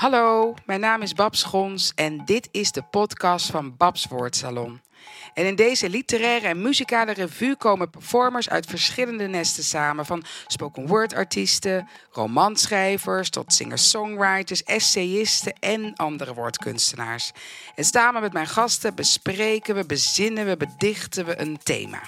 Hallo, mijn naam is Babs Schons en dit is de podcast van Babs Woordsalon. En in deze literaire en muzikale revue komen performers uit verschillende nesten samen. Van spoken word artiesten, romanschrijvers tot singer-songwriters, essayisten en andere woordkunstenaars. En samen met mijn gasten bespreken we, bezinnen we, bedichten we een thema.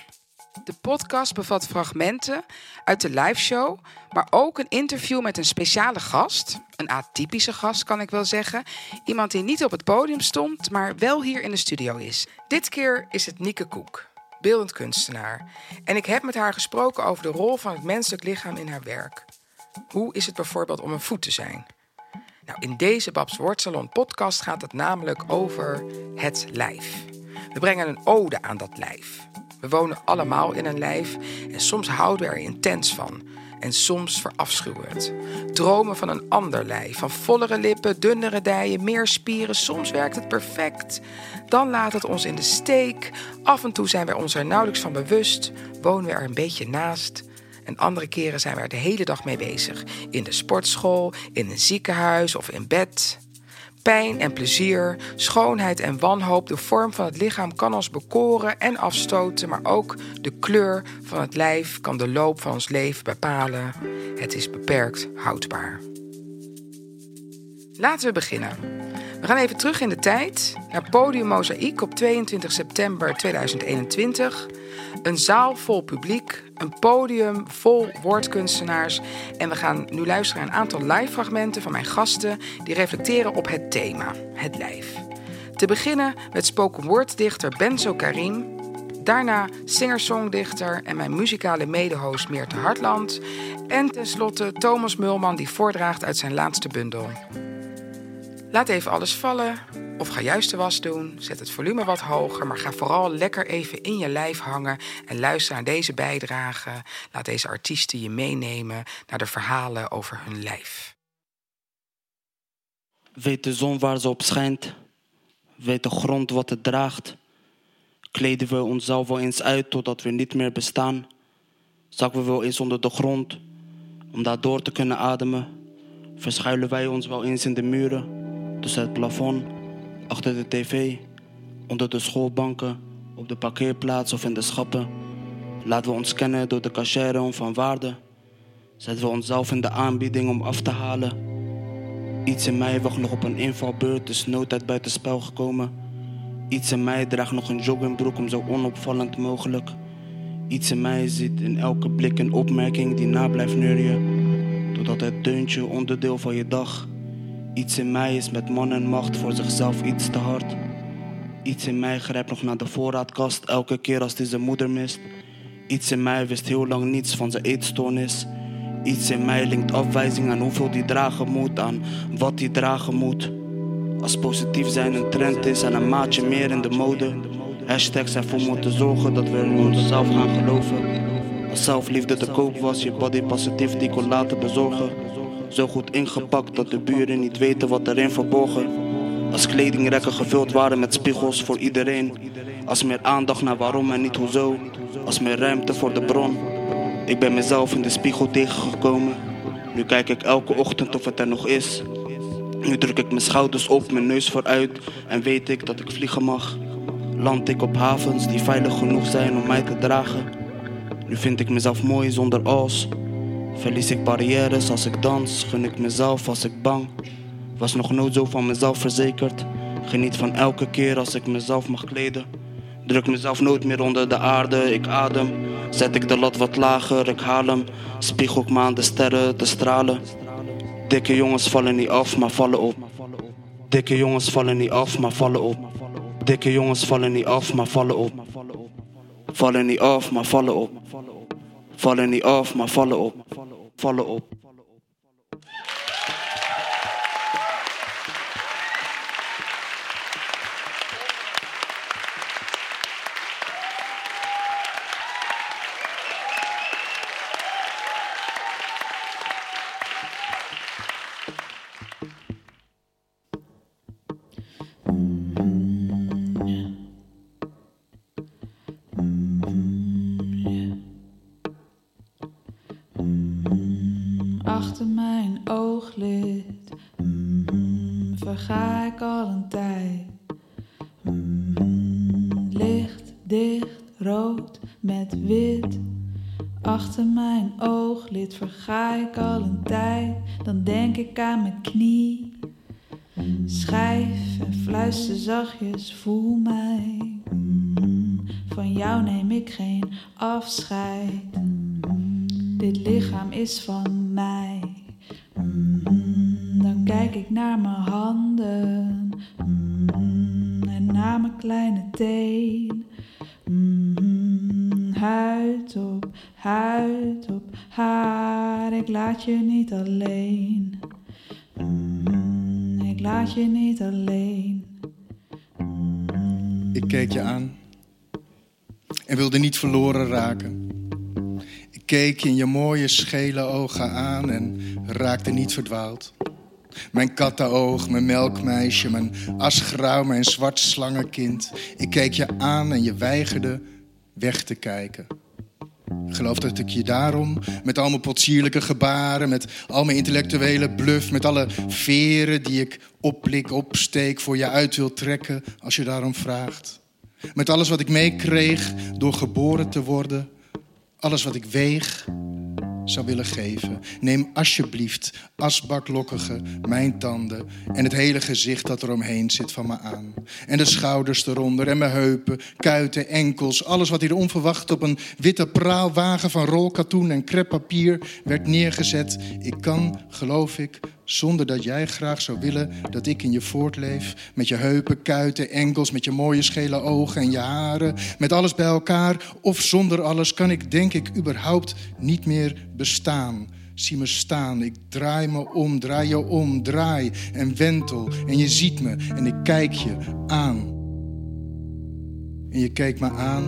De podcast bevat fragmenten uit de liveshow, maar ook een interview met een speciale gast. Een atypische gast, kan ik wel zeggen. Iemand die niet op het podium stond, maar wel hier in de studio is. Dit keer is het Nieke Koek, beeldend kunstenaar. En ik heb met haar gesproken over de rol van het menselijk lichaam in haar werk. Hoe is het bijvoorbeeld om een voet te zijn? Nou, in deze Babs Woordsalon podcast gaat het namelijk over het lijf. We brengen een ode aan dat lijf. We wonen allemaal in een lijf en soms houden we er intens van. En soms verafschuwen we het. Dromen van een ander lijf, van vollere lippen, dunnere dijen, meer spieren. Soms werkt het perfect. Dan laat het ons in de steek. Af en toe zijn we ons er nauwelijks van bewust. Wonen we er een beetje naast. En andere keren zijn we er de hele dag mee bezig. In de sportschool, in een ziekenhuis of in bed. Pijn en plezier, schoonheid en wanhoop, de vorm van het lichaam kan ons bekoren en afstoten, maar ook de kleur van het lijf kan de loop van ons leven bepalen. Het is beperkt houdbaar. Laten we beginnen. We gaan even terug in de tijd naar Podium Mozaïek op 22 september 2021. Een zaal vol publiek, een podium vol woordkunstenaars. En we gaan nu luisteren naar een aantal live fragmenten van mijn gasten die reflecteren op het thema, het lijf. Te beginnen met spoken word dichter Benzo Karim. Daarna singer-songdichter en mijn muzikale medehost Meerte Hartland. En tenslotte Thomas Mulman die voordraagt uit zijn laatste bundel. Laat even alles vallen of ga juist de was doen. Zet het volume wat hoger, maar ga vooral lekker even in je lijf hangen en luister naar deze bijdrage. Laat deze artiesten je meenemen naar de verhalen over hun lijf. Weet de zon waar ze op schijnt, weet de grond wat het draagt. Kleden we onszelf wel eens uit totdat we niet meer bestaan. Zakken we wel eens onder de grond om daar door te kunnen ademen. Verschuilen wij ons wel eens in de muren tussen het plafond, achter de tv, onder de schoolbanken, op de parkeerplaats of in de schappen. Laten we ons kennen door de cachère om van waarde. Zetten we onszelf in de aanbieding om af te halen. Iets in mij wacht nog op een invalbeurt, is noodtijd buiten spel gekomen. Iets in mij draagt nog een joggingbroek om zo onopvallend mogelijk. Iets in mij ziet in elke blik een opmerking die na blijft neurien. Totdat het deuntje onderdeel van je dag Iets in mij is met man en macht voor zichzelf iets te hard. Iets in mij grijpt nog naar de voorraadkast elke keer als hij zijn moeder mist. Iets in mij wist heel lang niets van zijn eetstoornis. Iets in mij linkt afwijzing aan hoeveel die dragen moet, aan wat die dragen moet. Als positief zijn een trend is en een maatje meer in de mode. Hashtags ervoor moeten zorgen dat we in onszelf gaan geloven. Als zelfliefde te koop was, je body positief die kon laten bezorgen. Zo goed ingepakt dat de buren niet weten wat erin verborgen. Als kledingrekken gevuld waren met spiegels voor iedereen. Als meer aandacht naar waarom en niet hoezo. Als meer ruimte voor de bron. Ik ben mezelf in de spiegel tegengekomen. Nu kijk ik elke ochtend of het er nog is. Nu druk ik mijn schouders op, mijn neus vooruit en weet ik dat ik vliegen mag. Land ik op havens die veilig genoeg zijn om mij te dragen. Nu vind ik mezelf mooi zonder als. Verlies ik barrières als ik dans, gun ik mezelf als ik bang. Was nog nooit zo van mezelf verzekerd. Geniet van elke keer als ik mezelf mag kleden. Druk mezelf nooit meer onder de aarde, ik adem. Zet ik de lat wat lager, ik haal hem. Spiegel ik me aan de sterren te stralen. Dikke jongens vallen niet af, maar vallen op. Dikke jongens vallen niet af, maar vallen op. Dikke jongens vallen niet af, maar vallen op. Vallen niet af, maar vallen op. Vallen niet af, maar vallen op vallen op. achter mijn is van mij. Mm, dan kijk ik naar mijn handen mm, en naar mijn kleine teen. Mm, huid op huid op haar, ik laat je niet alleen. Ik laat je niet alleen. Ik keek je aan en wilde niet verloren raken. Keek in je mooie schele ogen aan en raakte niet verdwaald. Mijn kattenoog, mijn melkmeisje, mijn asgrauw, mijn zwart slangenkind. Ik keek je aan en je weigerde weg te kijken. Geloof dat ik je daarom, met al mijn potsierlijke gebaren, met al mijn intellectuele bluff, met alle veren die ik oplik, opsteek, voor je uit wil trekken als je daarom vraagt. Met alles wat ik meekreeg door geboren te worden, alles wat ik weeg, zou willen geven. Neem alsjeblieft asbaklokkige, mijn tanden en het hele gezicht dat eromheen zit van me aan. En de schouders eronder en mijn heupen, kuiten, enkels. Alles wat hier onverwacht op een witte praalwagen van rolkatoen en kreppapier werd neergezet. Ik kan, geloof ik, zonder dat jij graag zou willen dat ik in je voortleef. Met je heupen, kuiten, enkels, met je mooie schele ogen en je haren. Met alles bij elkaar of zonder alles kan ik denk ik überhaupt niet meer bestaan. Zie me staan, ik draai me om, draai je om, draai en wentel. En je ziet me en ik kijk je aan. En je keek me aan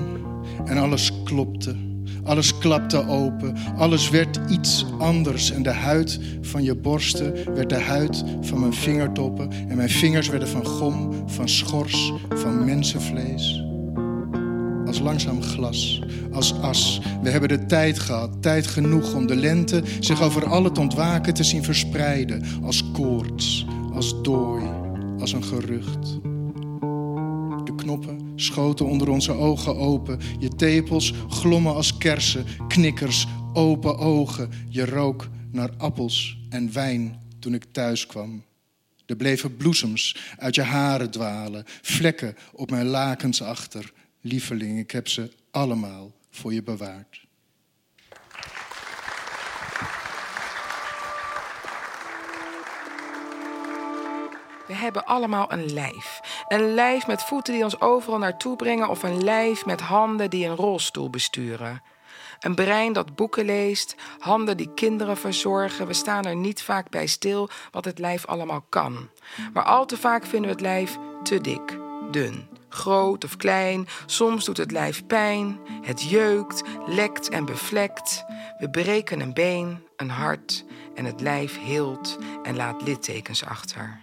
en alles klopte. Alles klapte open, alles werd iets anders. En de huid van je borsten werd de huid van mijn vingertoppen. En mijn vingers werden van gom, van schors, van mensenvlees. Als langzaam glas, als as. We hebben de tijd gehad, tijd genoeg om de lente zich over al het ontwaken te zien verspreiden. Als koorts, als dooi, als een gerucht. Knoppen schoten onder onze ogen open. Je tepels glommen als kersen, knikkers, open ogen. Je rook naar appels en wijn toen ik thuis kwam. Er bleven bloesems uit je haren dwalen, vlekken op mijn lakens achter. Lieveling, ik heb ze allemaal voor je bewaard. We hebben allemaal een lijf. Een lijf met voeten die ons overal naartoe brengen of een lijf met handen die een rolstoel besturen. Een brein dat boeken leest, handen die kinderen verzorgen. We staan er niet vaak bij stil wat het lijf allemaal kan. Maar al te vaak vinden we het lijf te dik, dun, groot of klein. Soms doet het lijf pijn, het jeukt, lekt en bevlekt. We breken een been, een hart en het lijf heelt en laat littekens achter.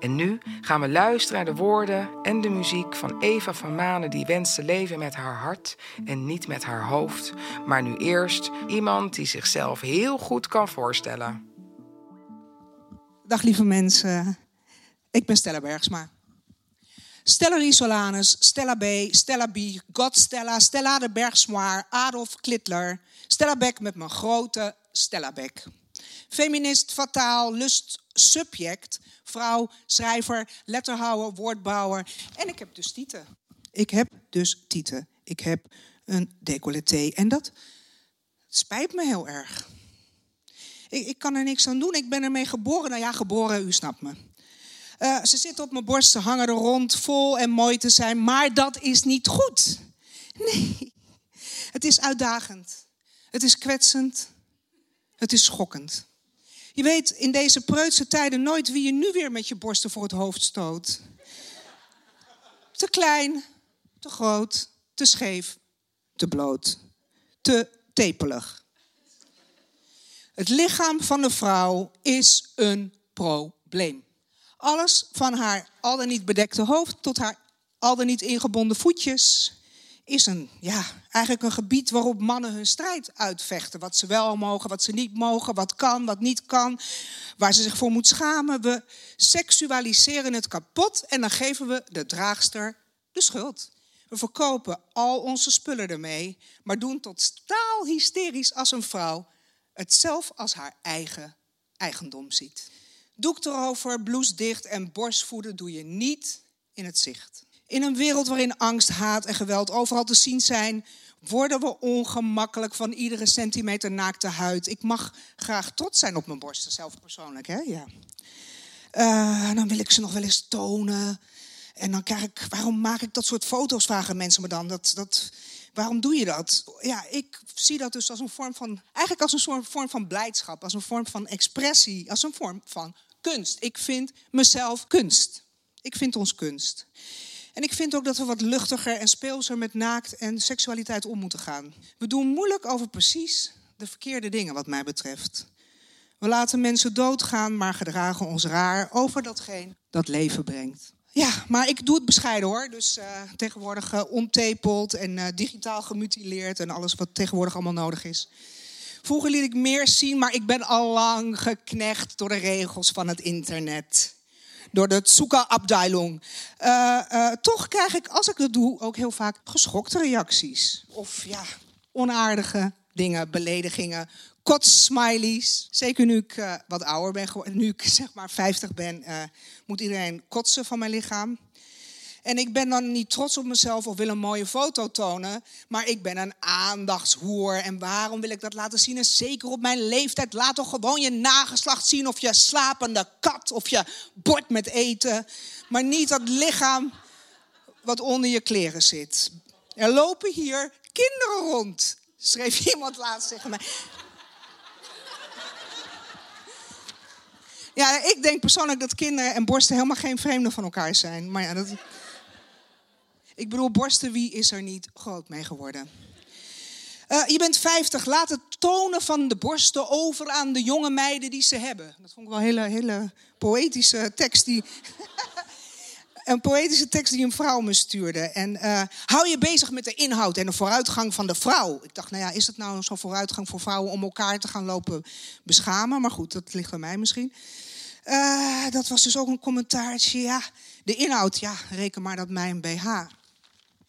En nu gaan we luisteren naar de woorden en de muziek van Eva van Manen, die wenst te leven met haar hart en niet met haar hoofd. Maar nu eerst iemand die zichzelf heel goed kan voorstellen. Dag lieve mensen, ik ben Stella Bergsma. Stella Risolanus, Stella B, Stella B, God Stella, Stella de Bergsmoir, Adolf Klittler, Stella Beck met mijn grote Stella Beck. Feminist, fataal, lust, subject, vrouw, schrijver, letterhouwer, woordbouwer. En ik heb dus tieten. Ik heb dus tieten. Ik heb een decolleté. En dat spijt me heel erg. Ik, ik kan er niks aan doen. Ik ben ermee geboren. Nou ja, geboren, u snapt me. Uh, ze zitten op mijn borst, ze hangen er rond, vol en mooi te zijn. Maar dat is niet goed. Nee. Het is uitdagend. Het is kwetsend. Het is schokkend. Je weet in deze preutse tijden nooit wie je nu weer met je borsten voor het hoofd stoot. Te klein, te groot, te scheef, te bloot, te tepelig. Het lichaam van de vrouw is een probleem. Alles van haar al dan niet bedekte hoofd tot haar al dan niet ingebonden voetjes is een, ja, eigenlijk een gebied waarop mannen hun strijd uitvechten. Wat ze wel mogen, wat ze niet mogen, wat kan, wat niet kan, waar ze zich voor moet schamen. We seksualiseren het kapot en dan geven we de draagster de schuld. We verkopen al onze spullen ermee, maar doen tot staal hysterisch als een vrouw het zelf als haar eigen eigendom ziet. Doek erover, blouse dicht en borstvoeden doe je niet in het zicht. In een wereld waarin angst, haat en geweld overal te zien zijn, worden we ongemakkelijk van iedere centimeter naakte huid. Ik mag graag trots zijn op mijn borsten, zelf persoonlijk. Hè? Ja. Uh, dan wil ik ze nog wel eens tonen. En dan krijg ik, waarom maak ik dat soort foto's, vragen mensen me dan. Dat, dat, waarom doe je dat? Ja, ik zie dat dus als een vorm van, eigenlijk als een soort vorm van blijdschap, als een vorm van expressie, als een vorm van kunst. Ik vind mezelf kunst. Ik vind ons kunst. En ik vind ook dat we wat luchtiger en speelser met naakt en seksualiteit om moeten gaan. We doen moeilijk over precies de verkeerde dingen, wat mij betreft. We laten mensen doodgaan, maar gedragen ons raar over datgene dat leven brengt. Ja, maar ik doe het bescheiden hoor. Dus uh, tegenwoordig uh, ontepeld en uh, digitaal gemutileerd en alles wat tegenwoordig allemaal nodig is. Vroeger liet ik meer zien, maar ik ben al lang geknecht door de regels van het internet. Door de Tsuka-abdeilung. toch krijg ik, als ik dat doe, ook heel vaak geschokte reacties. Of ja, onaardige dingen, beledigingen, kotsmilies. Zeker nu ik uh, wat ouder ben geworden, nu ik zeg maar 50 ben, moet iedereen kotsen van mijn lichaam. En ik ben dan niet trots op mezelf of wil een mooie foto tonen, maar ik ben een aandachtshoer. En waarom wil ik dat laten zien? En zeker op mijn leeftijd, laat toch gewoon je nageslacht zien of je slapende kat of je bord met eten, maar niet dat lichaam wat onder je kleren zit. Er lopen hier kinderen rond, schreef iemand laatst tegen mij. Ja, ik denk persoonlijk dat kinderen en borsten helemaal geen vreemden van elkaar zijn. Maar ja, dat... Ik bedoel, borsten, wie is er niet groot mee geworden? Uh, je bent 50, laat het tonen van de borsten over aan de jonge meiden die ze hebben. Dat vond ik wel een hele, hele poëtische tekst. Die een poëtische tekst die een vrouw me stuurde. En uh, hou je bezig met de inhoud en de vooruitgang van de vrouw. Ik dacht, nou ja, is het nou zo'n vooruitgang voor vrouwen om elkaar te gaan lopen beschamen? Maar goed, dat ligt aan mij misschien. Uh, dat was dus ook een commentaartje. Ja, de inhoud, ja, reken maar dat mijn BH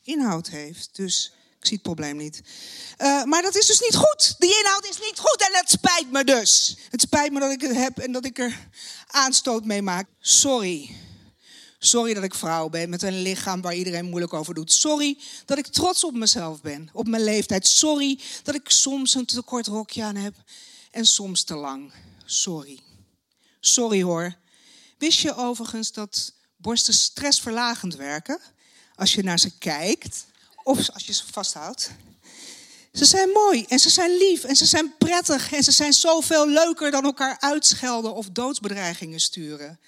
inhoud heeft. Dus ik zie het probleem niet. Uh, maar dat is dus niet goed. Die inhoud is niet goed en het spijt me dus. Het spijt me dat ik het heb en dat ik er aanstoot mee maak. Sorry. Sorry dat ik vrouw ben met een lichaam waar iedereen moeilijk over doet. Sorry dat ik trots op mezelf ben, op mijn leeftijd. Sorry dat ik soms een te kort rokje aan heb en soms te lang. Sorry. Sorry hoor. Wist je overigens dat borsten stressverlagend werken? Als je naar ze kijkt of als je ze vasthoudt. Ze zijn mooi en ze zijn lief en ze zijn prettig en ze zijn zoveel leuker dan elkaar uitschelden of doodsbedreigingen sturen.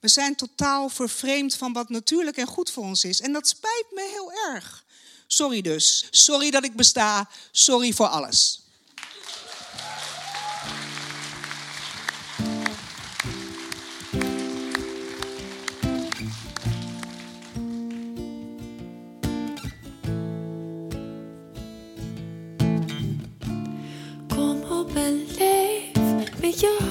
We zijn totaal vervreemd van wat natuurlijk en goed voor ons is. En dat spijt me heel erg. Sorry dus. Sorry dat ik besta. Sorry voor alles. yeah.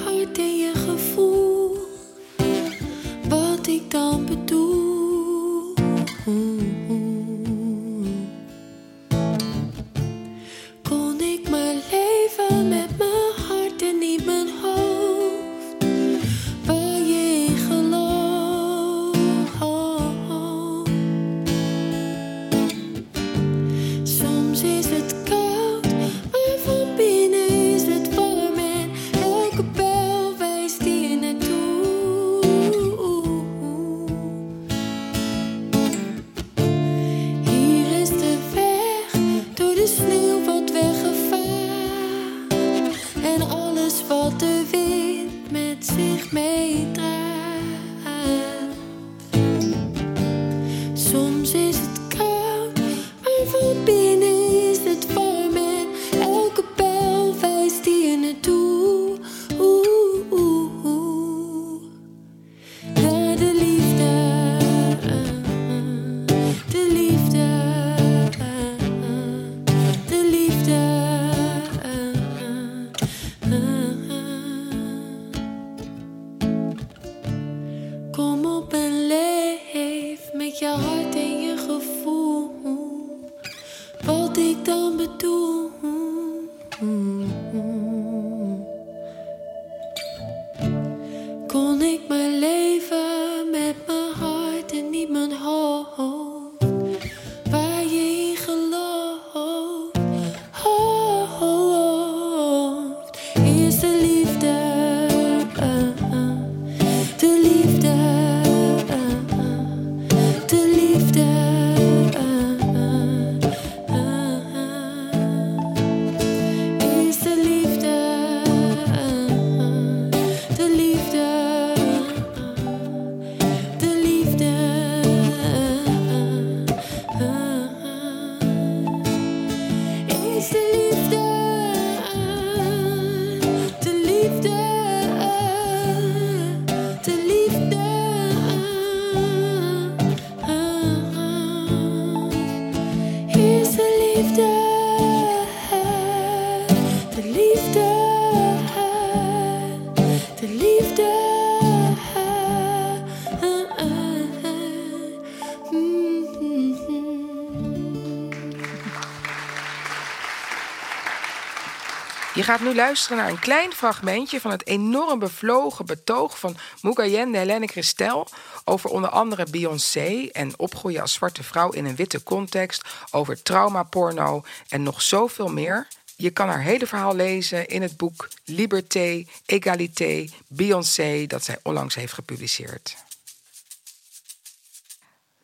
Gaat nu luisteren naar een klein fragmentje van het enorm bevlogen betoog van Mugayen de Helene Christel over onder andere Beyoncé en opgroeien als zwarte vrouw in een witte context, over traumaporno en nog zoveel meer. Je kan haar hele verhaal lezen in het boek Liberté, Égalité, Beyoncé dat zij onlangs heeft gepubliceerd.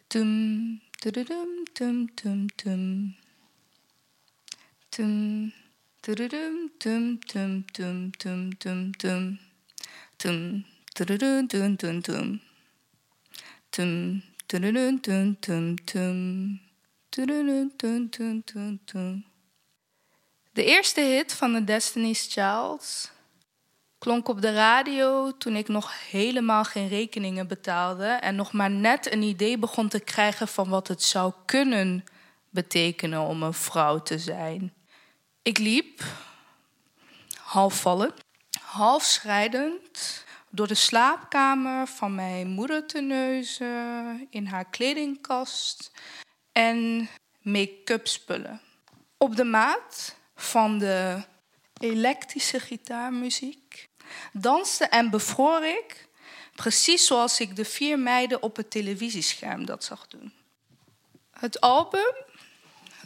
Tum, tum, tum, tum. Tum, tum, tum, tum, tum, tum, tum. Tum, tum, tum, tum. Tum, tum, tum, tum, tum. De eerste hit van de Destiny's Child klonk op de radio toen ik nog helemaal geen rekeningen betaalde en nog maar net een idee begon te krijgen van wat het zou kunnen betekenen om een vrouw te zijn. Ik liep, half vallen, half door de slaapkamer van mijn moeder te neuzen, in haar kledingkast en make-up spullen. Op de maat van de elektrische gitaarmuziek danste en bevroor ik, precies zoals ik de vier meiden op het televisiescherm dat zag doen. Het album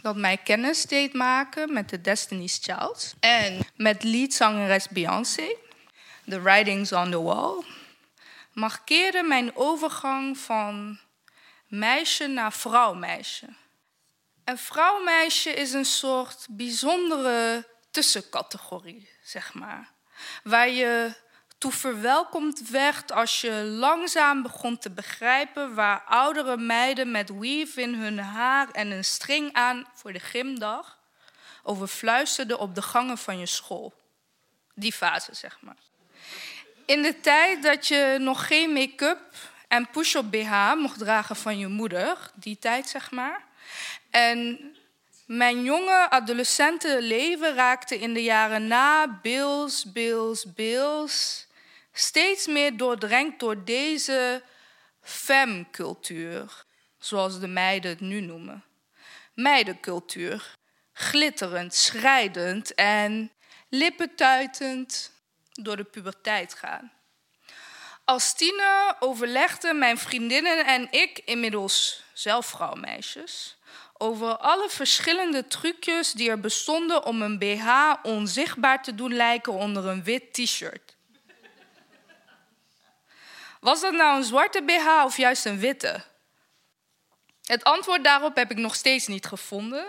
dat mij kennis deed maken met de Destiny's Child en met leadzangeres Beyoncé, The Writings on the Wall, markeerde mijn overgang van meisje naar vrouwmeisje. En vrouwmeisje is een soort bijzondere tussencategorie, zeg maar. Waar je toe verwelkomd werd als je langzaam begon te begrijpen waar oudere meiden met weave in hun haar en een string aan voor de gymdag over fluisterden op de gangen van je school. Die fase, zeg maar. In de tijd dat je nog geen make-up en push-up BH mocht dragen van je moeder, die tijd zeg maar. En mijn jonge adolescente leven raakte in de jaren na Bills, Bills, Bills steeds meer doordrenkt door deze femme-cultuur, zoals de meiden het nu noemen. Meidencultuur, glitterend, schrijdend en lippentuitend door de puberteit gaan. Als tiener overlegden mijn vriendinnen en ik, inmiddels zelf vrouwmeisjes, over alle verschillende trucjes die er bestonden om een BH onzichtbaar te doen lijken onder een wit t-shirt. Was dat nou een zwarte BH of juist een witte? Het antwoord daarop heb ik nog steeds niet gevonden.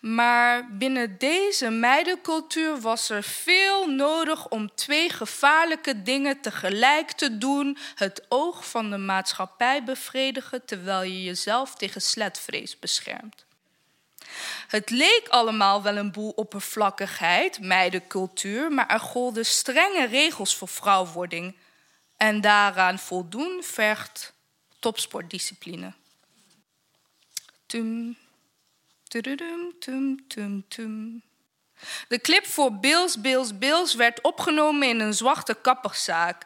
Maar binnen deze meidencultuur was er veel nodig om twee gevaarlijke dingen tegelijk te doen: het oog van de maatschappij bevredigen terwijl je jezelf tegen sletvrees beschermt. Het leek allemaal wel een boel oppervlakkigheid, meidencultuur, maar er golden strenge regels voor vrouwwording. En daaraan voldoen vergt topsportdiscipline. Tum, tum, tum, tum. De clip voor Bills, Bills, Bills werd opgenomen in een zwarte kapperszaak.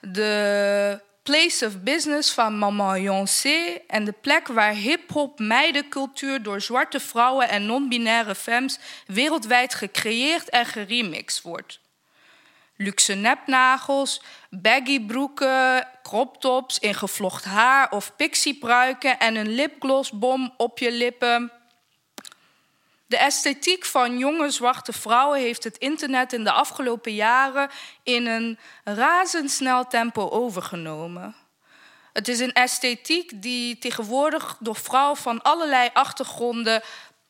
De place of business van Maman Beyoncé en de plek waar hip-hop meidencultuur door zwarte vrouwen en non-binaire femmes wereldwijd gecreëerd en geremixed wordt. Luxe nepnagels, baggy broeken, crop tops, ingevlocht haar of pixiepruiken en een lipglossbom op je lippen. De esthetiek van jonge zwarte vrouwen heeft het internet in de afgelopen jaren in een razendsnel tempo overgenomen. Het is een esthetiek die tegenwoordig door vrouwen van allerlei achtergronden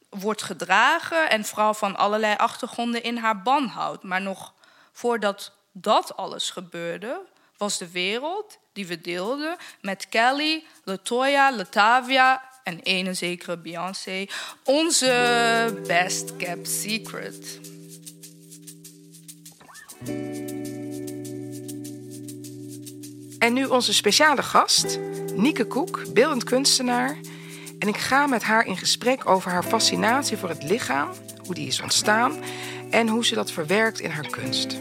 wordt gedragen en vrouwen van allerlei achtergronden in haar ban houdt. Maar nog voordat dat alles gebeurde, was de wereld die we deelden met Kelly, Latoya, Latavia en ene zekere Beyoncé onze best kept secret. En nu onze speciale gast, Nieke Koek, beeldend kunstenaar. En ik ga met haar in gesprek over haar fascinatie voor het lichaam, hoe die is ontstaan en hoe ze dat verwerkt in haar kunst.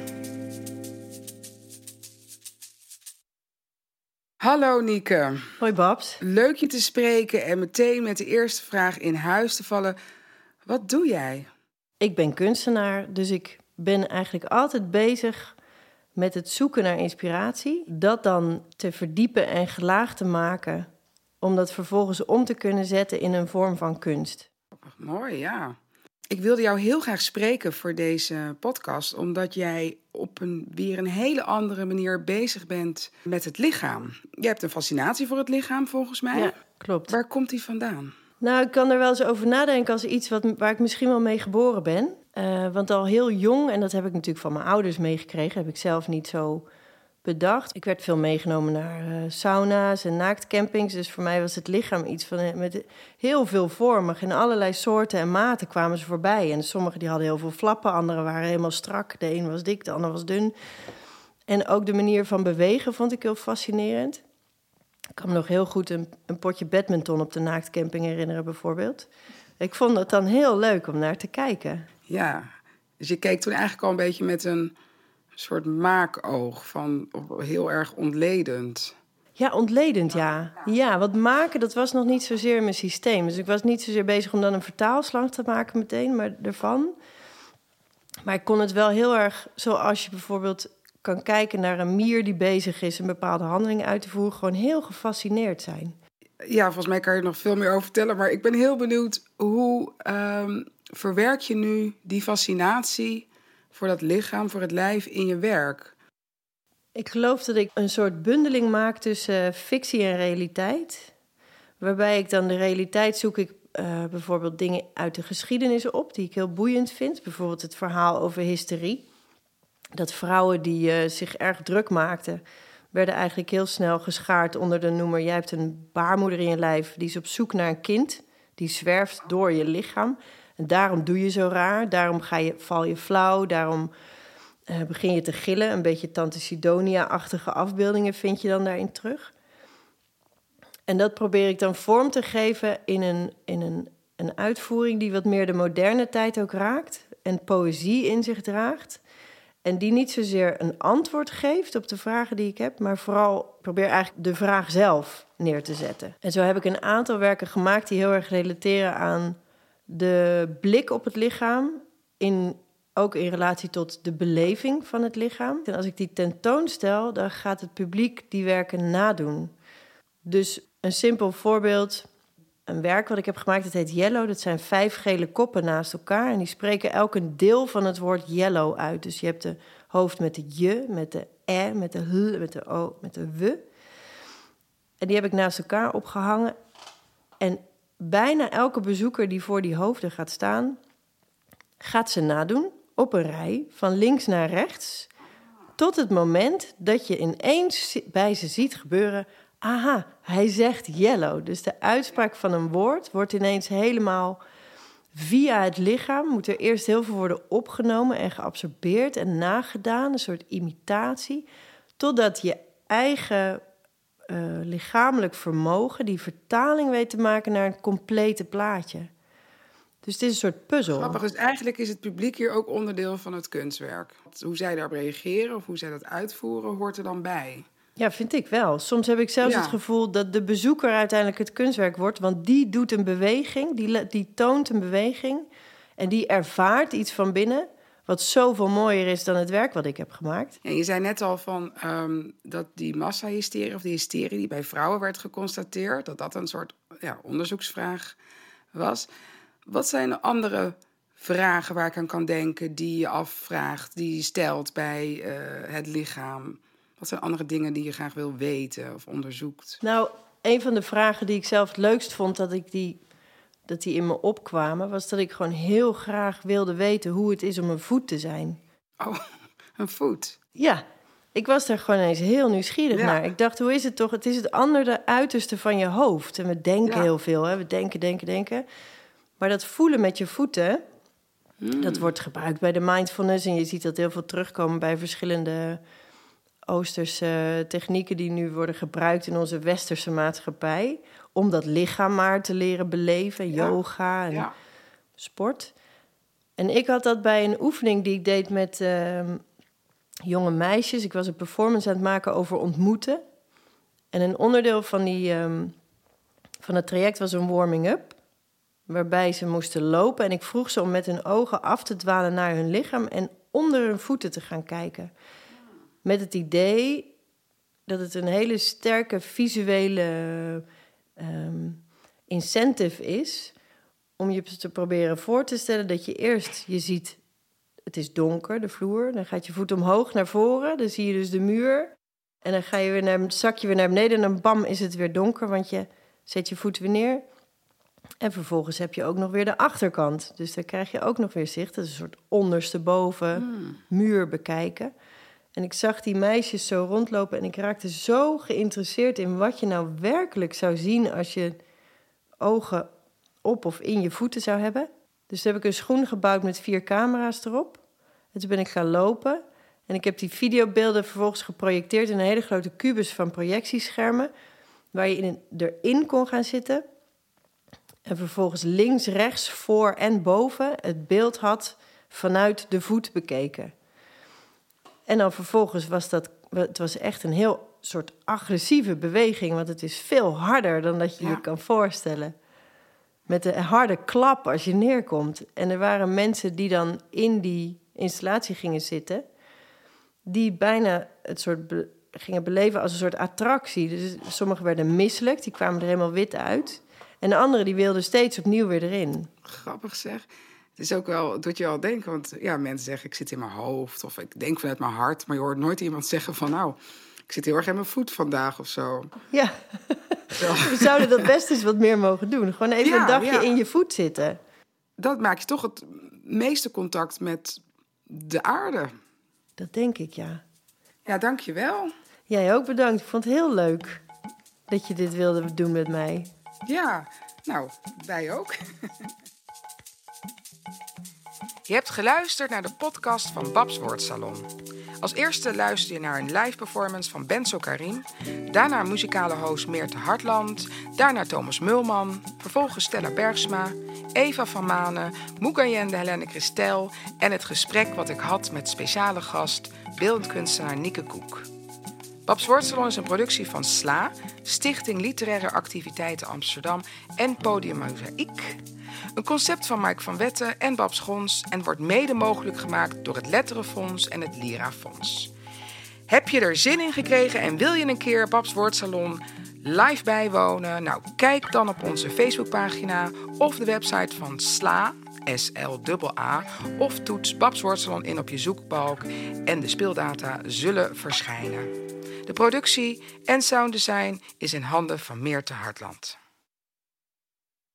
Hallo Nieke. Hoi Babs. Leuk je te spreken en meteen met de eerste vraag in huis te vallen. Wat doe jij? Ik ben kunstenaar, dus ik ben eigenlijk altijd bezig met het zoeken naar inspiratie. Dat dan te verdiepen en gelaagd te maken. Om dat vervolgens om te kunnen zetten in een vorm van kunst. Mooi, ja. Ik wilde jou heel graag spreken voor deze podcast, omdat jij op een weer een hele andere manier bezig bent met het lichaam. Je hebt een fascinatie voor het lichaam, volgens mij. Ja, klopt. Waar komt die vandaan? Nou, ik kan er wel eens over nadenken als iets wat, waar ik misschien wel mee geboren ben. Uh, want al heel jong, en dat heb ik natuurlijk van mijn ouders meegekregen, heb ik zelf niet zo bedacht. Ik werd veel meegenomen naar uh, sauna's en naaktcampings. Dus voor mij was het lichaam iets van eh, met heel veel vormen. In allerlei soorten en maten kwamen ze voorbij. En sommigen die hadden heel veel flappen, anderen waren helemaal strak. De een was dik, de ander was dun. En ook de manier van bewegen vond ik heel fascinerend. Ik kan me nog heel goed een, een potje badminton op de naaktcamping herinneren, bijvoorbeeld. Ik vond het dan heel leuk om naar te kijken. Ja, dus je keek toen eigenlijk al een beetje met een soort maakoog van heel erg ontledend. Ja, ontledend, ja. Ja, wat maken, dat was nog niet zozeer mijn systeem. Dus ik was niet zozeer bezig om dan een vertaalslag te maken meteen, maar ervan. Maar ik kon het wel heel erg, zoals je bijvoorbeeld kan kijken naar een mier die bezig is een bepaalde handeling uit te voeren, gewoon heel gefascineerd zijn. Ja, volgens mij kan je er nog veel meer over vertellen. Maar ik ben heel benieuwd hoe um, verwerk je nu die fascinatie voor dat lichaam, voor het lijf in je werk? Ik geloof dat ik een soort bundeling maak tussen uh, fictie en realiteit. Waarbij ik dan de realiteit zoek ik uh, bijvoorbeeld dingen uit de geschiedenis op die ik heel boeiend vind. Bijvoorbeeld het verhaal over hysterie. Dat vrouwen die uh, zich erg druk maakten, werden eigenlijk heel snel geschaard onder de noemer: jij hebt een baarmoeder in je lijf, die is op zoek naar een kind, die zwerft door je lichaam. En daarom doe je zo raar, daarom ga je, val je flauw, daarom uh, begin je te gillen. Een beetje Tante Sidonia-achtige afbeeldingen vind je dan daarin terug. En dat probeer ik dan vorm te geven in een, in een, een uitvoering die wat meer de moderne tijd ook raakt en poëzie in zich draagt. En die niet zozeer een antwoord geeft op de vragen die ik heb, maar vooral probeer eigenlijk de vraag zelf neer te zetten. En zo heb ik een aantal werken gemaakt die heel erg relateren aan de blik op het lichaam, in, ook in relatie tot de beleving van het lichaam. En als ik die tentoonstel, dan gaat het publiek die werken nadoen. Dus een simpel voorbeeld, een werk wat ik heb gemaakt, dat heet Yellow. Dat zijn vijf gele koppen naast elkaar en die spreken elk een deel van het woord yellow uit. Dus je hebt de hoofd met de je, met de e, met de h, met de o, met de w. En die heb ik naast elkaar opgehangen. En bijna elke bezoeker die voor die hoofden gaat staan, gaat ze nadoen op een rij van links naar rechts. Tot het moment dat je ineens bij ze ziet gebeuren. Aha, hij zegt yellow. Dus de uitspraak van een woord wordt ineens helemaal via het lichaam. Moet er eerst heel veel worden opgenomen en geabsorbeerd en nagedaan. Een soort imitatie. Totdat je eigen uh, lichamelijk vermogen die vertaling weet te maken naar een complete plaatje. Dus het is een soort puzzel. Grappig, dus eigenlijk is het publiek hier ook onderdeel van het kunstwerk. Hoe zij daarop reageren of hoe zij dat uitvoeren, hoort er dan bij. Ja, vind ik wel. Soms heb ik zelfs Ja. het gevoel dat de bezoeker uiteindelijk het kunstwerk wordt. Want die doet een beweging, die, die toont een beweging. En die ervaart iets van binnen. Wat zoveel mooier is dan het werk wat ik heb gemaakt. En je zei net al van ehm, dat die massahysterie of die hysterie die bij vrouwen werd geconstateerd, dat dat een soort ja, onderzoeksvraag was. Wat zijn de andere vragen waar ik aan kan denken die je afvraagt, die je stelt bij eh, het lichaam? Wat zijn andere dingen die je graag wil weten of onderzoekt? Nou, een van de vragen die ik zelf het leukst vond dat, ik die, dat die in me opkwamen, was dat ik gewoon heel graag wilde weten hoe het is om een voet te zijn. Oh, een voet. Ja, ik was daar gewoon eens heel nieuwsgierig Ja. naar. Ik dacht, hoe is het toch? Het is het andere uiterste van je hoofd. En we denken Ja. heel veel, hè? we denken, denken, denken. Maar dat voelen met je voeten, Hmm. dat wordt gebruikt bij de mindfulness. En je ziet dat heel veel terugkomen bij verschillende Oosterse technieken die nu worden gebruikt in onze westerse maatschappij. Om dat lichaam maar te leren beleven, Ja. yoga en Ja. sport. En ik had dat bij een oefening die ik deed met ehm, jonge meisjes. Ik was een performance aan het maken over ontmoeten. En een onderdeel van, die, ehm, van het traject was een warming-up. Waarbij ze moesten lopen. En ik vroeg ze om met hun ogen af te dwalen naar hun lichaam en onder hun voeten te gaan kijken. Met het idee dat het een hele sterke visuele ehm, incentive is om je te proberen voor te stellen dat je eerst je ziet, het is donker, de vloer. Dan gaat je voet omhoog naar voren, dan zie je dus de muur. En dan ga je weer naar, zak je weer naar beneden en dan bam is het weer donker, want je zet je voet weer neer. En vervolgens heb je ook nog weer de achterkant. Dus daar krijg je ook nog weer zicht. Dat is een soort ondersteboven muur bekijken. En ik zag die meisjes zo rondlopen en ik raakte zo geïnteresseerd in wat je nou werkelijk zou zien als je ogen op of in je voeten zou hebben. Dus toen heb ik een schoen gebouwd met vier camera's erop. En toen ben ik gaan lopen. En ik heb die videobeelden vervolgens geprojecteerd in een hele grote kubus van projectieschermen. Waar je in, erin kon gaan zitten. En vervolgens links, rechts, voor en boven het beeld had vanuit de voet bekeken. En dan vervolgens was dat, het was echt een heel soort agressieve beweging, want het is veel harder dan dat je Ja. je kan voorstellen. Met een harde klap als je neerkomt. En er waren mensen die dan in die installatie gingen zitten, die bijna het soort be- gingen beleven als een soort attractie. Dus sommigen werden misselijk, die kwamen er helemaal wit uit. En de anderen die wilden steeds opnieuw weer erin. Grappig zeg. Het is ook wel, doet je al denken, want ja, mensen zeggen ik zit in mijn hoofd of ik denk vanuit mijn hart, maar je hoort nooit iemand zeggen van nou, ik zit heel erg in mijn voet vandaag of zo. Ja, Terwijl- we zouden dat best eens wat meer mogen doen. Gewoon even Ja, een dagje ja. in je voet zitten. Dat maakt je toch het meeste contact met de aarde. Dat denk ik, ja. Ja, dankjewel. Jij ook bedankt. Ik vond het heel leuk dat je dit wilde doen met mij. Ja, nou, wij ook. Je hebt geluisterd naar de podcast van Babs Woordsalon. Als eerste luister je naar een live performance van Benzo Karim. Daarna muzikale host Meerte Hartland. Daarna Thomas Mulman. Vervolgens Stella Bergsma. Eva van Manen. Moegayende Helene Christel. En het gesprek wat ik had met speciale gast beeldend kunstenaar Nieke Koek. Babs Woordsalon is een productie van SLA, Stichting Literaire Activiteiten Amsterdam en Podium Mozaïek. Een concept van Mike van Wetten en Babs Gons en wordt mede mogelijk gemaakt door het Letterenfonds en het Lira-fonds. Heb je er zin in gekregen en wil je een keer Babs Woordsalon live bijwonen? Nou, kijk dan op onze Facebookpagina of de website van SLA, S-L-A, of toets Babs Woordsalon in op je zoekbalk en de speeldata zullen verschijnen. De productie en sounddesign is in handen van Meerte Hartland.